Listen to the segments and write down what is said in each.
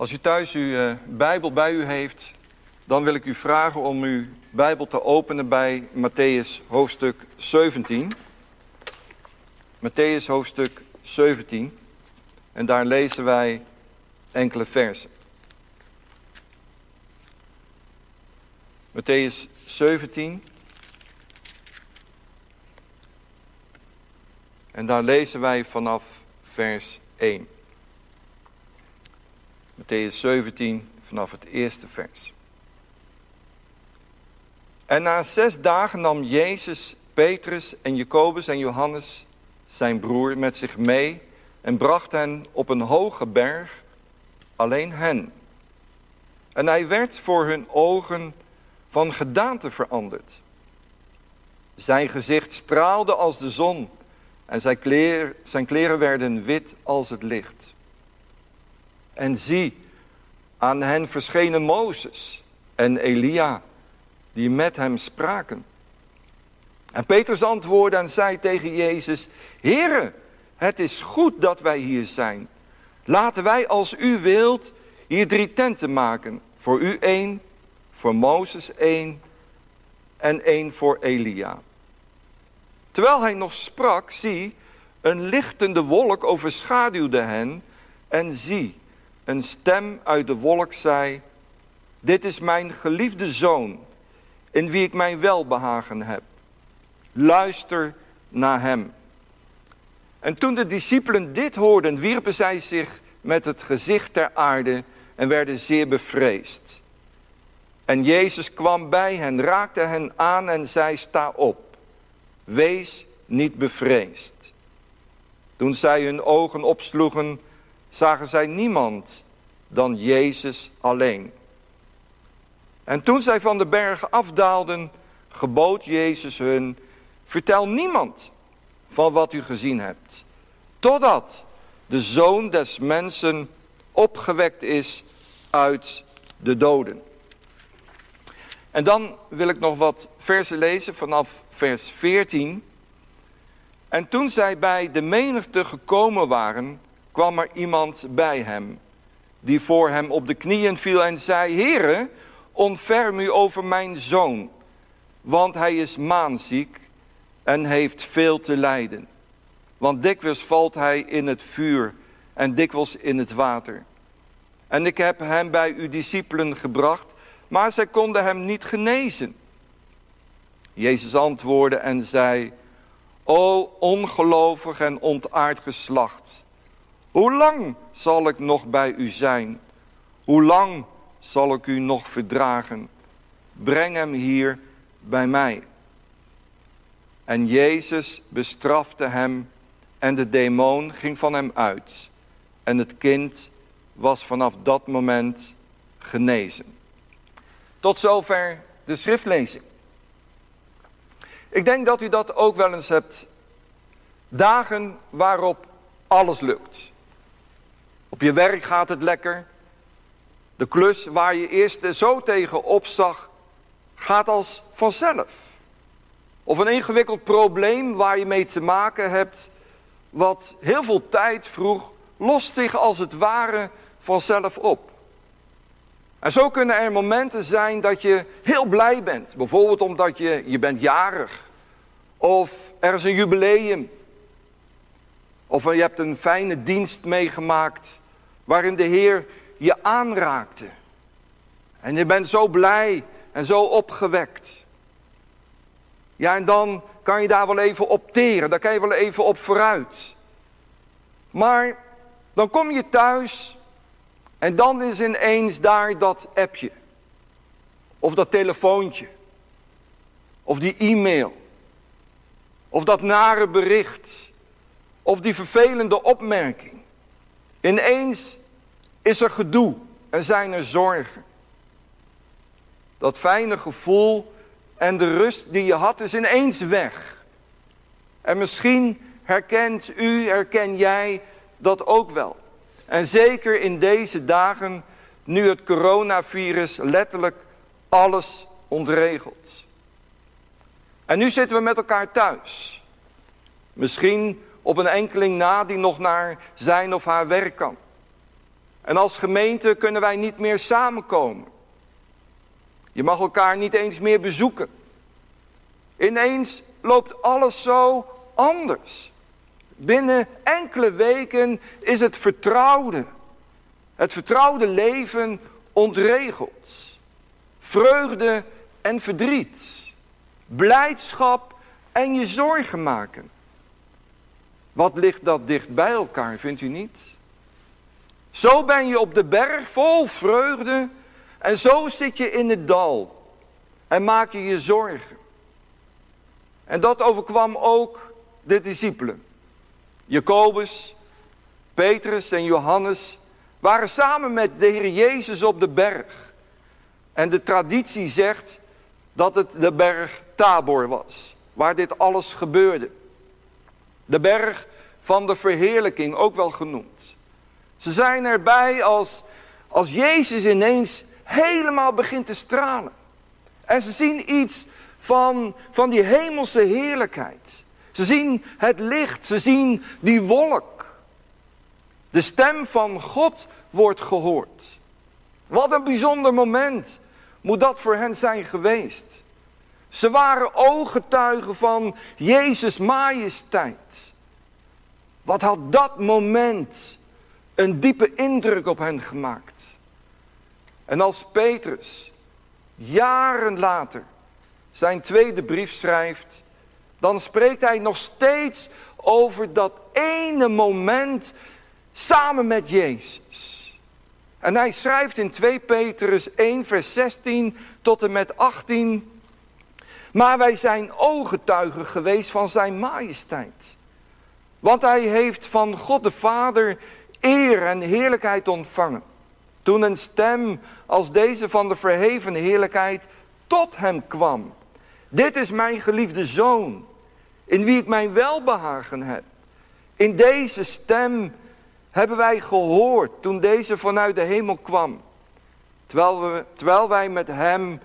Als u thuis uw uh, Bijbel bij u heeft, dan wil ik u vragen om uw Bijbel te openen bij Matthäus hoofdstuk 17. Matthäus hoofdstuk 17. En daar lezen wij enkele versen. Matthäus 17. En daar lezen wij vanaf vers 1. Matthäus 17 vanaf het eerste vers. En na zes dagen nam Jezus Petrus en Jacobus en Johannes, zijn broer, met zich mee en bracht hen op een hoge berg, alleen hen. En hij werd voor hun ogen van gedaante veranderd. Zijn gezicht straalde als de zon en zijn, kleer, zijn kleren werden wit als het licht. En zie, aan hen verschenen Mozes en Elia, die met hem spraken. En Petrus antwoordde en zei tegen Jezus, Heere, het is goed dat wij hier zijn. Laten wij als u wilt hier drie tenten maken. Voor u één, voor Mozes één en één voor Elia. Terwijl hij nog sprak, zie, een lichtende wolk overschaduwde hen. En zie, een stem uit de wolk zei, dit is mijn geliefde zoon, in wie ik mijn welbehagen heb. Luister naar hem. En toen de discipelen dit hoorden, wierpen zij zich met het gezicht ter aarde en werden zeer bevreesd. En Jezus kwam bij hen, raakte hen aan en zei, sta op, wees niet bevreesd. Toen zij hun ogen opsloegen, zagen zij niemand dan Jezus alleen. En toen zij van de berg afdaalden, gebood Jezus hun, vertel niemand van wat u gezien hebt, totdat de zoon des mensen opgewekt is uit de doden. En dan wil ik nog wat versen lezen vanaf vers 14. En toen zij bij de menigte gekomen waren, kwam er iemand bij hem, die voor hem op de knieën viel en zei, Heere, ontferm u over mijn zoon, want hij is maanziek en heeft veel te lijden. Want dikwijls valt hij in het vuur en dikwijls in het water. En ik heb hem bij uw discipelen gebracht, maar zij konden hem niet genezen. Jezus antwoordde en zei, O ongelovig en ontaard geslacht, hoe lang zal ik nog bij u zijn? Hoe lang zal ik u nog verdragen? Breng hem hier bij mij. En Jezus bestrafte hem en de demon ging van hem uit. En het kind was vanaf dat moment genezen. Tot zover de schriftlezing. Ik denk dat u dat ook wel eens hebt. Dagen waarop alles lukt. Op je werk gaat het lekker. De klus waar je eerst zo tegen opzag, gaat als vanzelf. Of een ingewikkeld probleem waar je mee te maken hebt, wat heel veel tijd vroeg, lost zich als het ware vanzelf op. En zo kunnen er momenten zijn dat je heel blij bent. Bijvoorbeeld omdat je, je bent jarig. Of er is een jubileum. Of je hebt een fijne dienst meegemaakt waarin de Heer je aanraakte. En je bent zo blij en zo opgewekt. Ja, en dan kan je daar wel even op teren, daar kan je wel even op vooruit. Maar dan kom je thuis en dan is ineens daar dat appje. Of dat telefoontje. Of die e-mail. Of dat nare bericht. Of die vervelende opmerking. Ineens is er gedoe en zijn er zorgen. Dat fijne gevoel en de rust die je had is ineens weg. En misschien herkent u, herken jij dat ook wel. En zeker in deze dagen, nu het coronavirus letterlijk alles ontregelt. En nu zitten we met elkaar thuis. Misschien op een enkeling na die nog naar zijn of haar werk kan. En als gemeente kunnen wij niet meer samenkomen. Je mag elkaar niet eens meer bezoeken. Ineens loopt alles zo anders. Binnen enkele weken is het vertrouwde, het vertrouwde leven ontregeld. Vreugde en verdriet, blijdschap en je zorgen maken. Wat ligt dat dicht bij elkaar, vindt u niet? Zo ben je op de berg vol vreugde en zo zit je in het dal en maak je je zorgen. En dat overkwam ook de discipelen. Jacobus, Petrus en Johannes waren samen met de Heer Jezus op de berg. En de traditie zegt dat het de berg Tabor was, waar dit alles gebeurde. De berg van de verheerlijking, ook wel genoemd. Ze zijn erbij als, als Jezus ineens helemaal begint te stralen. En ze zien iets van, van die hemelse heerlijkheid. Ze zien het licht, ze zien die wolk. De stem van God wordt gehoord. Wat een bijzonder moment moet dat voor hen zijn geweest. Ze waren ooggetuigen van Jezus majesteit. Wat had dat moment een diepe indruk op hen gemaakt. En als Petrus jaren later zijn tweede brief schrijft, dan spreekt hij nog steeds over dat ene moment samen met Jezus. En hij schrijft in 2 Petrus 1, vers 16 tot en met 18. Maar wij zijn ooggetuigen geweest van zijn majesteit. Want hij heeft van God de Vader eer en heerlijkheid ontvangen. Toen een stem als deze van de verheven heerlijkheid tot hem kwam. Dit is mijn geliefde zoon, in wie ik mijn welbehagen heb. In deze stem hebben wij gehoord toen deze vanuit de hemel kwam. Terwijl, we, terwijl wij met hem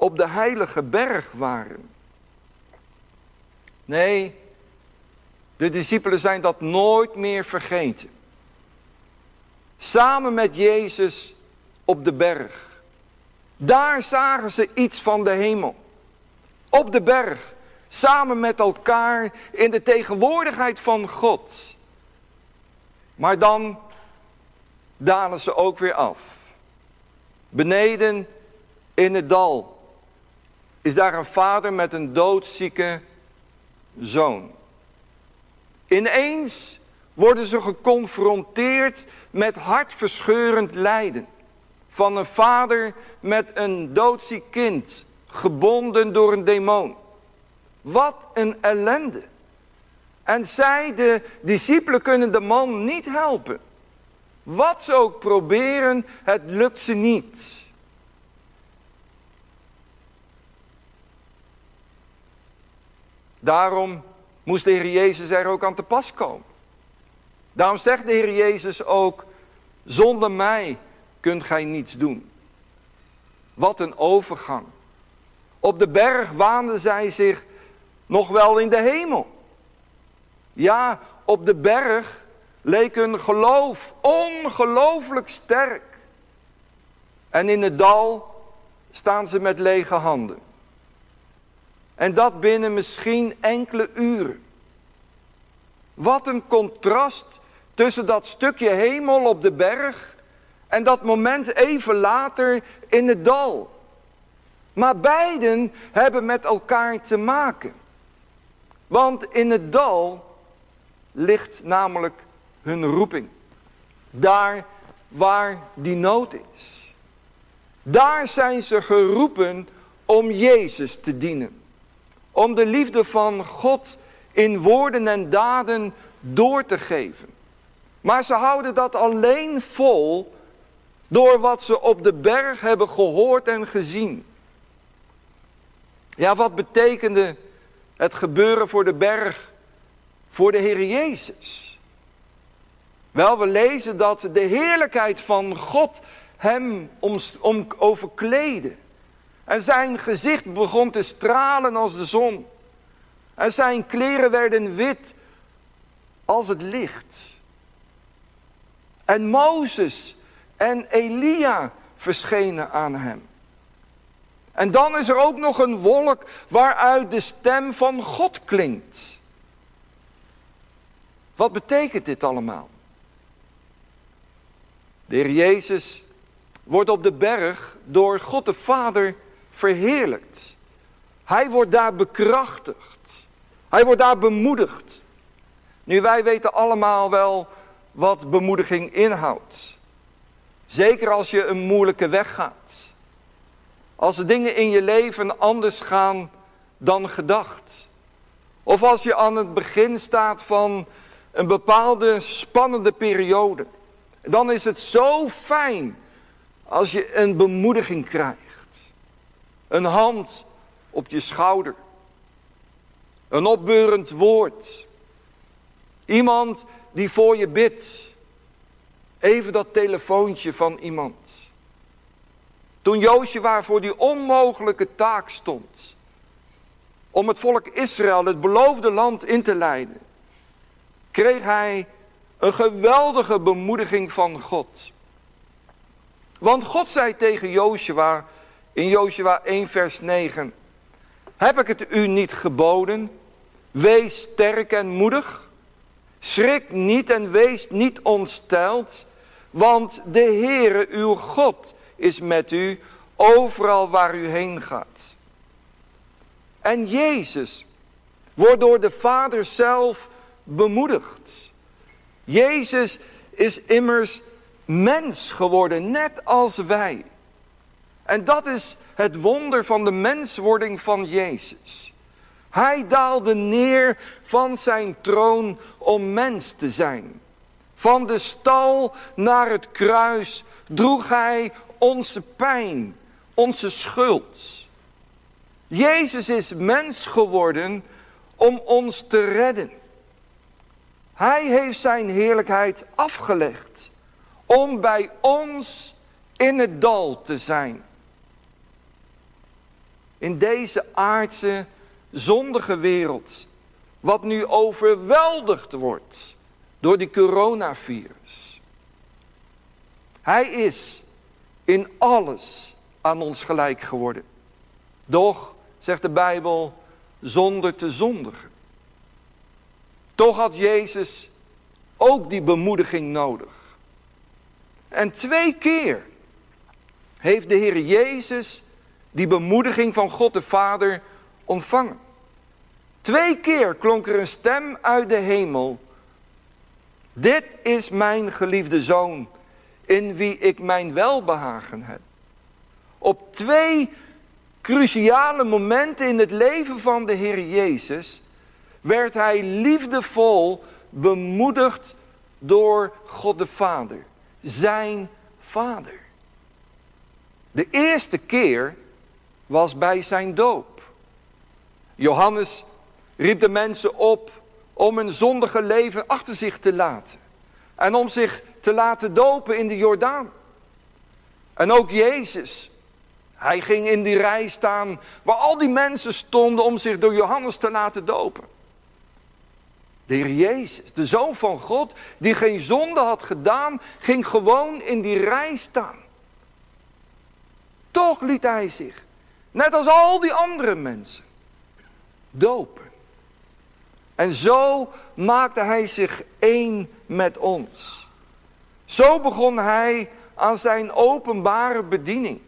op de heilige berg waren. Nee, de discipelen zijn dat nooit meer vergeten. Samen met Jezus op de berg. Daar zagen ze iets van de hemel. Op de berg, samen met elkaar in de tegenwoordigheid van God. Maar dan dalen ze ook weer af. Beneden in het dal is daar een vader met een doodzieke zoon. Ineens worden ze geconfronteerd met hartverscheurend lijden. Van een vader met een doodziek kind, gebonden door een demon. Wat een ellende. En zij, de discipelen, kunnen de man niet helpen. Wat ze ook proberen, het lukt ze niet. Daarom moest de Heer Jezus er ook aan te pas komen. Daarom zegt de Heer Jezus ook, zonder mij kunt gij niets doen. Wat een overgang. Op de berg waanden zij zich nog wel in de hemel. Ja, op de berg leek hun geloof ongelooflijk sterk. En in het dal staan ze met lege handen. En dat binnen misschien enkele uren. Wat een contrast tussen dat stukje hemel op de berg en dat moment even later in het dal. Maar beiden hebben met elkaar te maken. Want in het dal ligt namelijk hun roeping. Daar waar die nood is. Daar zijn ze geroepen om Jezus te dienen. Om de liefde van God in woorden en daden door te geven. Maar ze houden dat alleen vol door wat ze op de berg hebben gehoord en gezien. Ja, wat betekende het gebeuren voor de berg voor de Heer Jezus? Wel, we lezen dat de heerlijkheid van God hem om, om overkleedde. En zijn gezicht begon te stralen als de zon. En zijn kleren werden wit als het licht. En Mozes, en Elia verschenen aan hem. En dan is er ook nog een wolk waaruit de stem van God klinkt. Wat betekent dit allemaal? De Heer Jezus wordt op de berg door God de Vader verheerlijkt. Hij wordt daar bekrachtigd. Hij wordt daar bemoedigd. Nu, wij weten allemaal wel wat bemoediging inhoudt. Zeker als je een moeilijke weg gaat. Als de dingen in je leven anders gaan dan gedacht. Of als je aan het begin staat van een bepaalde spannende periode. Dan is het zo fijn als je een bemoediging krijgt. Een hand op je schouder. Een opbeurend woord. Iemand die voor je bidt. Even dat telefoontje van iemand. Toen Jozua voor die onmogelijke taak stond. Om het volk Israël het beloofde land in te leiden. Kreeg hij een geweldige bemoediging van God. Want God zei tegen Jozua in Jozua 1 vers 9. Heb ik het u niet geboden? Wees sterk en moedig. Schrik niet en wees niet ontsteld. Want de Heere uw God is met u overal waar u heen gaat. En Jezus wordt door de Vader zelf bemoedigd. Jezus is immers mens geworden, net als wij. En dat is het wonder van de menswording van Jezus. Hij daalde neer van zijn troon om mens te zijn. Van de stal naar het kruis droeg hij onze pijn, onze schuld. Jezus is mens geworden om ons te redden. Hij heeft zijn heerlijkheid afgelegd om bij ons in het dal te zijn. In deze aardse, zondige wereld, wat nu overweldigd wordt door die coronavirus. Hij is in alles aan ons gelijk geworden. Doch, zegt de Bijbel, zonder te zondigen. Toch had Jezus ook die bemoediging nodig. En twee keer heeft de Heer Jezus die bemoediging van God de Vader ontvangen. Twee keer klonk er een stem uit de hemel. Dit is mijn geliefde zoon, in wie ik mijn welbehagen heb. Op twee cruciale momenten in het leven van de Heer Jezus werd hij liefdevol bemoedigd door God de Vader, zijn Vader. De eerste keer was bij zijn doop. Johannes riep de mensen op om een zondige leven achter zich te laten. En om zich te laten dopen in de Jordaan. En ook Jezus. Hij ging in die rij staan waar al die mensen stonden om zich door Johannes te laten dopen. De Heer Jezus, de Zoon van God, die geen zonde had gedaan, ging gewoon in die rij staan. Toch liet hij zich, net als al die andere mensen, dopen. En zo maakte hij zich één met ons. Zo begon hij aan zijn openbare bediening.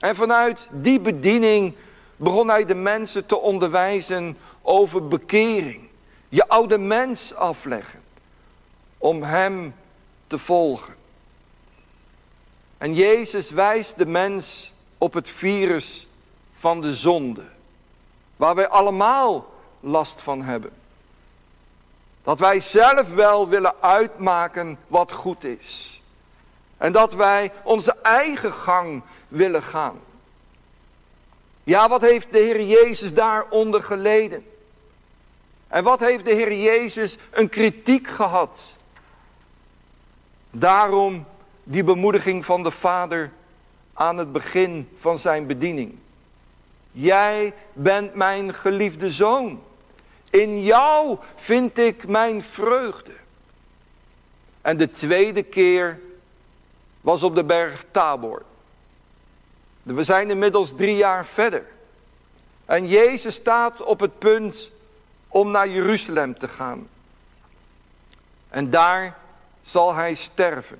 En vanuit die bediening begon hij de mensen te onderwijzen over bekering. Je oude mens afleggen. Om hem te volgen. En Jezus wijst de mens op het virus van de zonde. Waar wij allemaal last van hebben. Dat wij zelf wel willen uitmaken wat goed is. En dat wij onze eigen gang willen gaan. Ja, wat heeft de Heer Jezus daaronder geleden? En wat heeft de Heer Jezus een kritiek gehad? Daarom die bemoediging van de Vader aan het begin van zijn bediening. Jij bent mijn geliefde zoon. In jou vind ik mijn vreugde. En de tweede keer was op de berg Tabor. We zijn inmiddels drie jaar verder. En Jezus staat op het punt om naar Jeruzalem te gaan. En daar zal hij sterven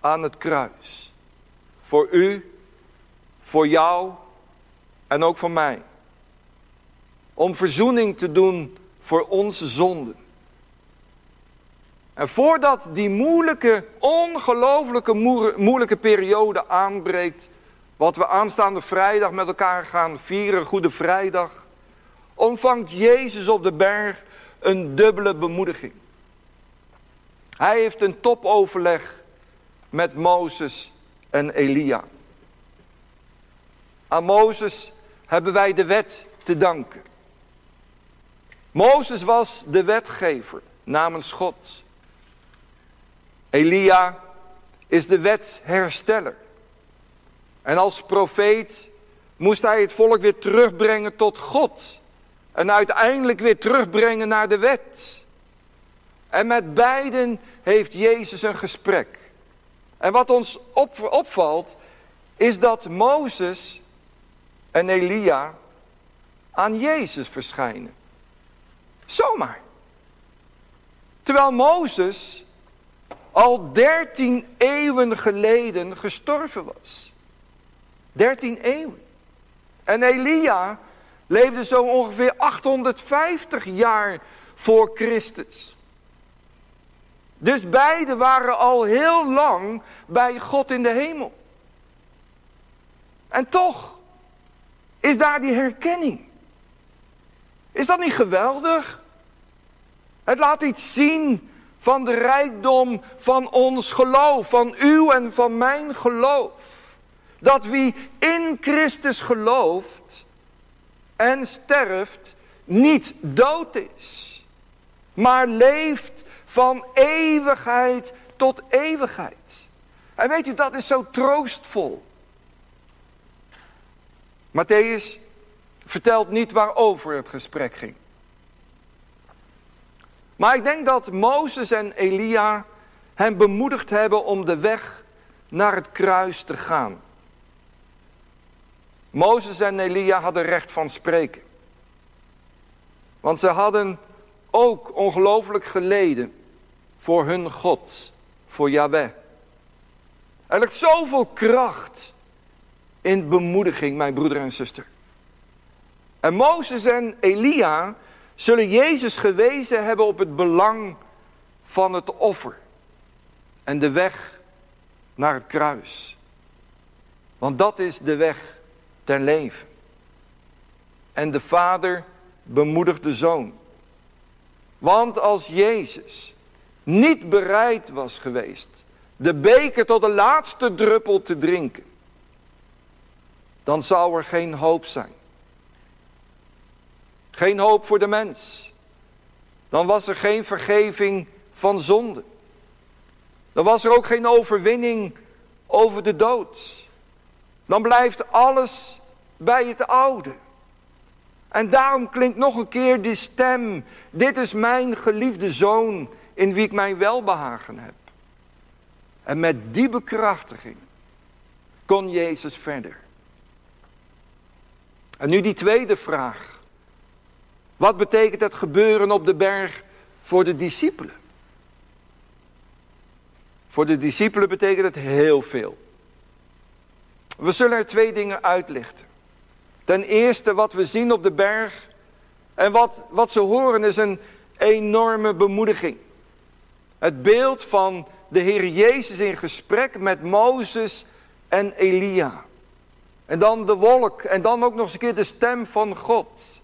aan het kruis. Voor u, voor jou en ook voor mij. Om verzoening te doen voor onze zonden. En voordat die moeilijke, ongelooflijke moeilijke periode aanbreekt, wat we aanstaande vrijdag met elkaar gaan vieren, Goede Vrijdag, ontvangt Jezus op de berg een dubbele bemoediging. Hij heeft een topoverleg met Mozes en Elia. Aan Mozes hebben wij de wet te danken. Mozes was de wetgever namens God. Elia is de wethersteller. En als profeet moest hij het volk weer terugbrengen tot God. En uiteindelijk weer terugbrengen naar de wet. En met beiden heeft Jezus een gesprek. En wat ons opvalt is dat Mozes en Elia aan Jezus verschijnen. Zomaar. Terwijl Mozes al dertien eeuwen geleden gestorven was. Dertien eeuwen. En Elia leefde zo ongeveer 850 jaar voor Christus. Dus beide waren al heel lang bij God in de hemel. En toch is daar die herkenning. Is dat niet geweldig? Het laat iets zien van de rijkdom van ons geloof, van uw en van mijn geloof. Dat wie in Christus gelooft en sterft, niet dood is, maar leeft van eeuwigheid tot eeuwigheid. En weet u, dat is zo troostvol. Matthäus vertelt niet waarover het gesprek ging. Maar ik denk dat Mozes en Elia hem bemoedigd hebben om de weg naar het kruis te gaan. Mozes en Elia hadden recht van spreken. Want ze hadden ook ongelooflijk geleden voor hun God, voor Yahweh. Er ligt zoveel kracht in bemoediging, mijn broeder en zuster. En Mozes en Elia zullen Jezus gewezen hebben op het belang van het offer en de weg naar het kruis. Want dat is de weg ten leven. En de vader bemoedigt de zoon. Want als Jezus niet bereid was geweest de beker tot de laatste druppel te drinken, dan zou er geen hoop zijn. Geen hoop voor de mens. Dan was er geen vergeving van zonde. Dan was er ook geen overwinning over de dood. Dan blijft alles bij het oude. En daarom klinkt nog een keer die stem. Dit is mijn geliefde zoon in wie ik mijn welbehagen heb. En met die bekrachtiging kon Jezus verder. En nu die tweede vraag. Wat betekent het gebeuren op de berg voor de discipelen? Voor de discipelen betekent het heel veel. We zullen er twee dingen uitlichten. Ten eerste wat we zien op de berg en wat, wat ze horen is een enorme bemoediging. Het beeld van de Heer Jezus in gesprek met Mozes en Elia. En dan de wolk en dan ook nog eens een keer de stem van God.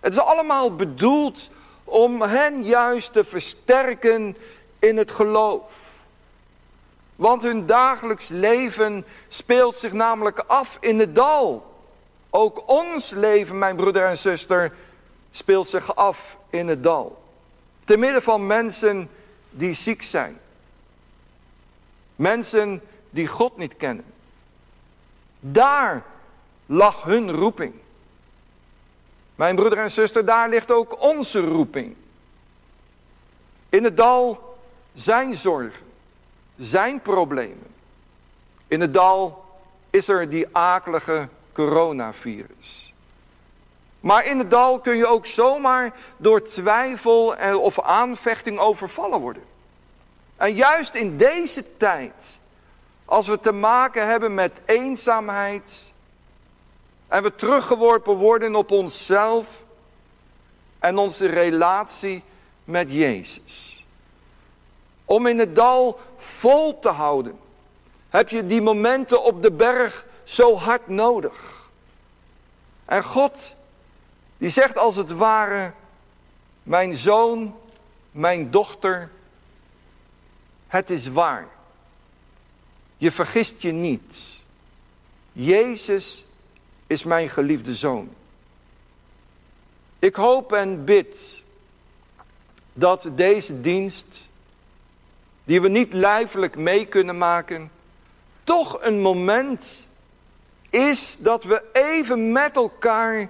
Het is allemaal bedoeld om hen juist te versterken in het geloof. Want hun dagelijks leven speelt zich namelijk af in het dal. Ook ons leven, mijn broeder en zuster, speelt zich af in het dal. Te midden van mensen die ziek zijn. Mensen die God niet kennen. Daar lag hun roeping. Mijn broeder en zuster, daar ligt ook onze roeping. In het dal zijn zorgen. zijn problemen. In het dal is er die akelige coronavirus. Maar in het dal kun je ook zomaar door twijfel of aanvechting overvallen worden. En juist in deze tijd, als we te maken hebben met eenzaamheid en we teruggeworpen worden op onszelf en onze relatie met Jezus. Om in het dal vol te houden, heb je die momenten op de berg zo hard nodig. En God, die zegt als het ware, mijn zoon, mijn dochter, het is waar. Je vergist je niet. Jezus is mijn geliefde zoon. Ik hoop en bid dat deze dienst, die we niet lijfelijk mee kunnen maken, toch een moment is dat we even met elkaar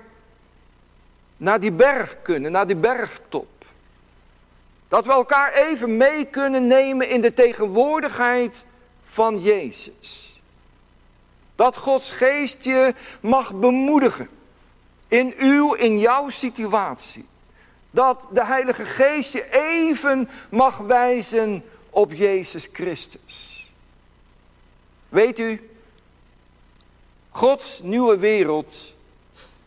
naar die berg kunnen, naar die bergtop. Dat we elkaar even mee kunnen nemen in de tegenwoordigheid van Jezus. Dat Gods geest je mag bemoedigen in uw, in jouw situatie. Dat de Heilige Geest je even mag wijzen op Jezus Christus. Weet u, Gods nieuwe wereld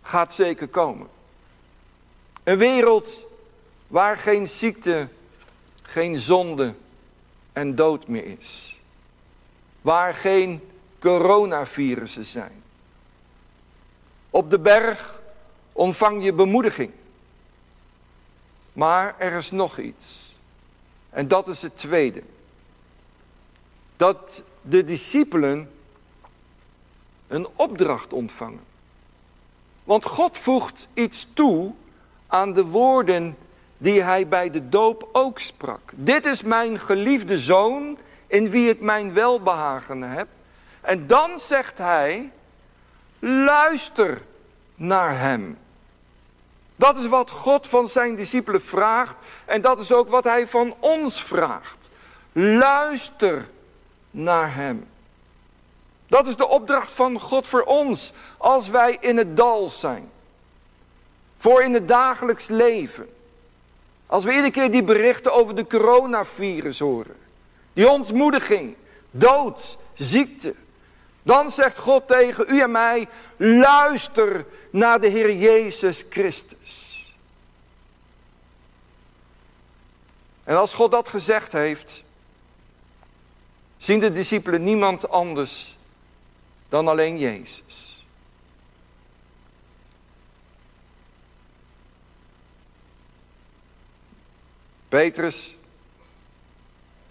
gaat zeker komen. Een wereld waar geen ziekte, geen zonde en dood meer is. Waar geen coronavirussen zijn. Op de berg ontvang je bemoediging. Maar er is nog iets. En dat is het tweede. Dat de discipelen een opdracht ontvangen. Want God voegt iets toe aan de woorden die hij bij de doop ook sprak. Dit is mijn geliefde zoon in wie ik mijn welbehagen heb. En dan zegt hij, luister naar hem. Dat is wat God van zijn discipelen vraagt en dat is ook wat hij van ons vraagt. Luister naar hem. Dat is de opdracht van God voor ons als wij in het dal zijn. Voor in het dagelijks leven. Als we iedere keer die berichten over de coronavirus horen. Die ontmoediging, dood, ziekte. Dan zegt God tegen u en mij, luister naar de Heer Jezus Christus. En als God dat gezegd heeft, zien de discipelen niemand anders dan alleen Jezus. Petrus,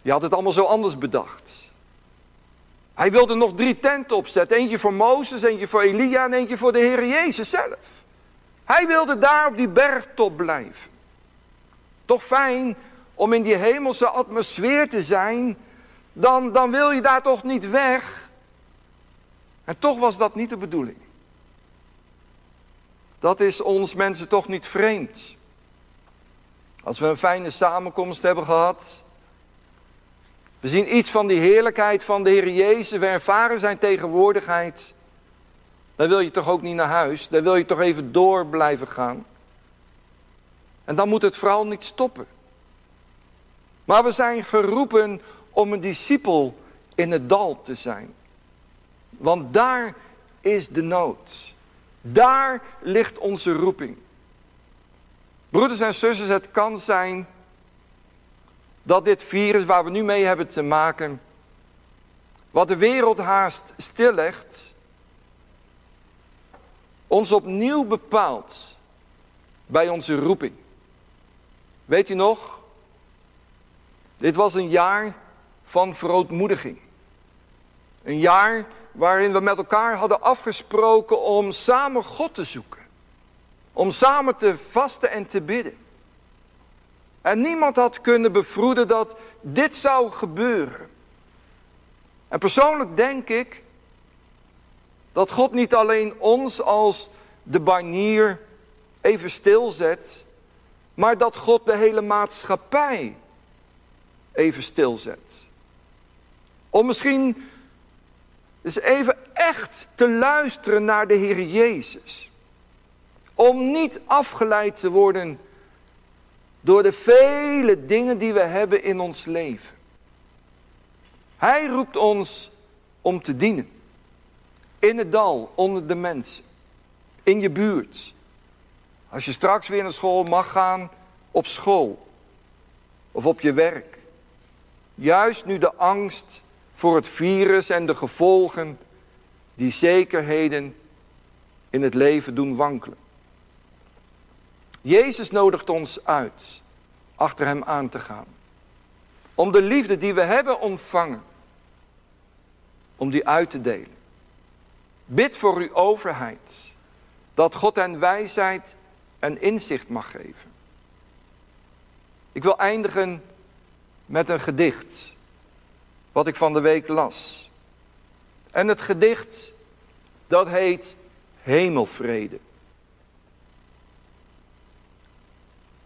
die had het allemaal zo anders bedacht. Hij wilde nog drie tenten opzetten. Eentje voor Mozes, eentje voor Elia en eentje voor de Heer Jezus zelf. Hij wilde daar op die bergtop blijven. Toch fijn om in die hemelse atmosfeer te zijn dan, dan wil je daar toch niet weg. En toch was dat niet de bedoeling. Dat is ons mensen toch niet vreemd. Als we een fijne samenkomst hebben gehad. We zien iets van die heerlijkheid van de Heer Jezus. We ervaren zijn tegenwoordigheid. Dan wil je toch ook niet naar huis. Dan wil je toch even door blijven gaan. En dan moet het vooral niet stoppen. Maar we zijn geroepen om een discipel in het dal te zijn. Want daar is de nood. Daar ligt onze roeping. Broeders en zusters, het kan zijn dat dit virus waar we nu mee hebben te maken, wat de wereld haast stillegt, ons opnieuw bepaalt bij onze roeping. Weet u nog? Dit was een jaar van verootmoediging. Een jaar waarin we met elkaar hadden afgesproken om samen God te zoeken. Om samen te vasten en te bidden. En niemand had kunnen bevroeden dat dit zou gebeuren. En persoonlijk denk ik dat God niet alleen ons als de banier even stilzet, maar dat God de hele maatschappij even stilzet. Om misschien eens even echt te luisteren naar de Heer Jezus. Om niet afgeleid te worden door de vele dingen die we hebben in ons leven. Hij roept ons om te dienen. In het dal, onder de mensen. In je buurt. Als je straks weer naar school mag gaan, op school. Of op je werk. Juist nu de angst voor het virus en de gevolgen die zekerheden in het leven doen wankelen. Jezus nodigt ons uit achter Hem aan te gaan. Om de liefde die we hebben ontvangen, om die uit te delen. Bid voor uw overheid, dat God hen wijsheid en inzicht mag geven. Ik wil eindigen met een gedicht, wat ik van de week las. En het gedicht, dat heet Hemelvrede.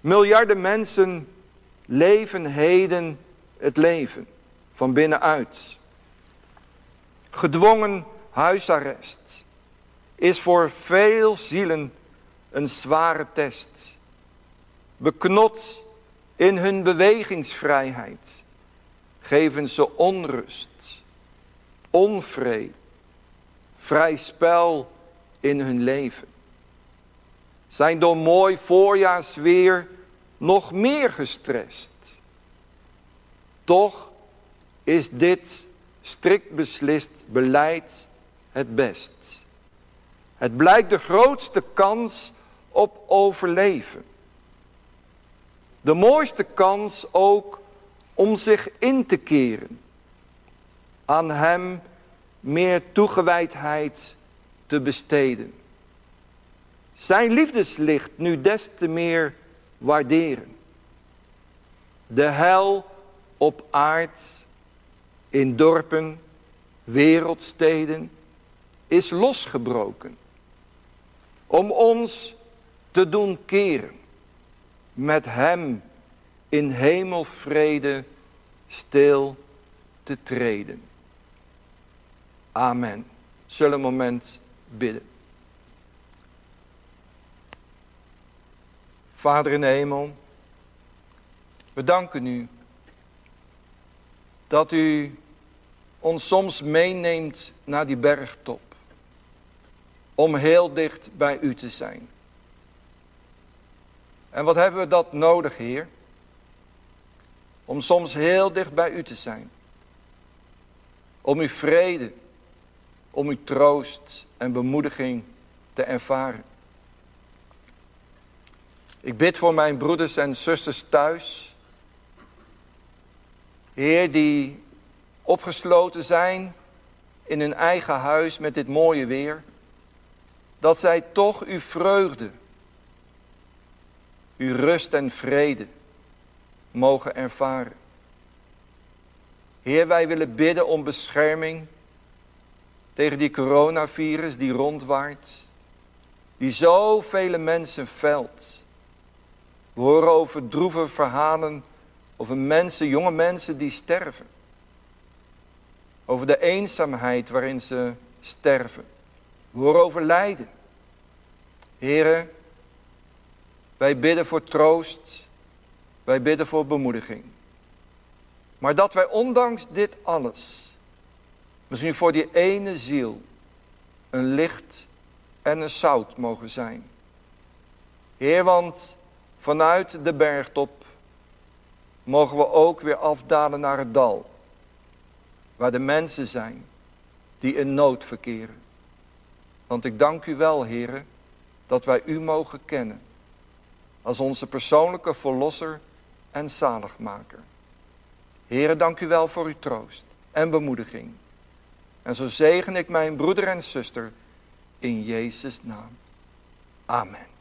Miljarden mensen leven heden het leven van binnenuit. Gedwongen huisarrest is voor veel zielen een zware test. Beknot in hun bewegingsvrijheid geven ze onrust, onvrede, vrij spel in hun leven. Zijn door mooi voorjaarsweer nog meer gestrest. Toch is dit strikt beslist beleid het best. Het blijkt de grootste kans op overleven. De mooiste kans ook om zich in te keren. Aan Hem meer toegewijdheid te besteden. Zijn liefdeslicht nu des te meer waarderen. De hel op aard, in dorpen, wereldsteden, is losgebroken. Om ons te doen keren. Met hem in hemelvrede stil te treden. Amen. Zullen een moment bidden. Vader in de hemel, we danken u dat u ons soms meeneemt naar die bergtop. Om heel dicht bij u te zijn. En wat hebben we dat nodig, Heer? Om soms heel dicht bij u te zijn. Om uw vrede, om uw troost en bemoediging te ervaren. Ik bid voor mijn broeders en zusters thuis. Heer, die opgesloten zijn in hun eigen huis met dit mooie weer. Dat zij toch uw vreugde, uw rust en vrede mogen ervaren. Heer, wij willen bidden om bescherming tegen die coronavirus die rondwaart. Die zoveel mensen velt. We horen over droeve verhalen over mensen, jonge mensen die sterven. Over de eenzaamheid waarin ze sterven. We horen over lijden. Heren, wij bidden voor troost. Wij bidden voor bemoediging. Maar dat wij ondanks dit alles, misschien voor die ene ziel, een licht en een zout mogen zijn. Heer, want Vanuit de bergtop mogen we ook weer afdalen naar het dal. Waar de mensen zijn die in nood verkeren. Want ik dank u wel, heren, dat wij u mogen kennen. Als onze persoonlijke verlosser en zaligmaker. Heren, dank u wel voor uw troost en bemoediging. En zo zegen ik mijn broeder en zuster in Jezus' naam. Amen.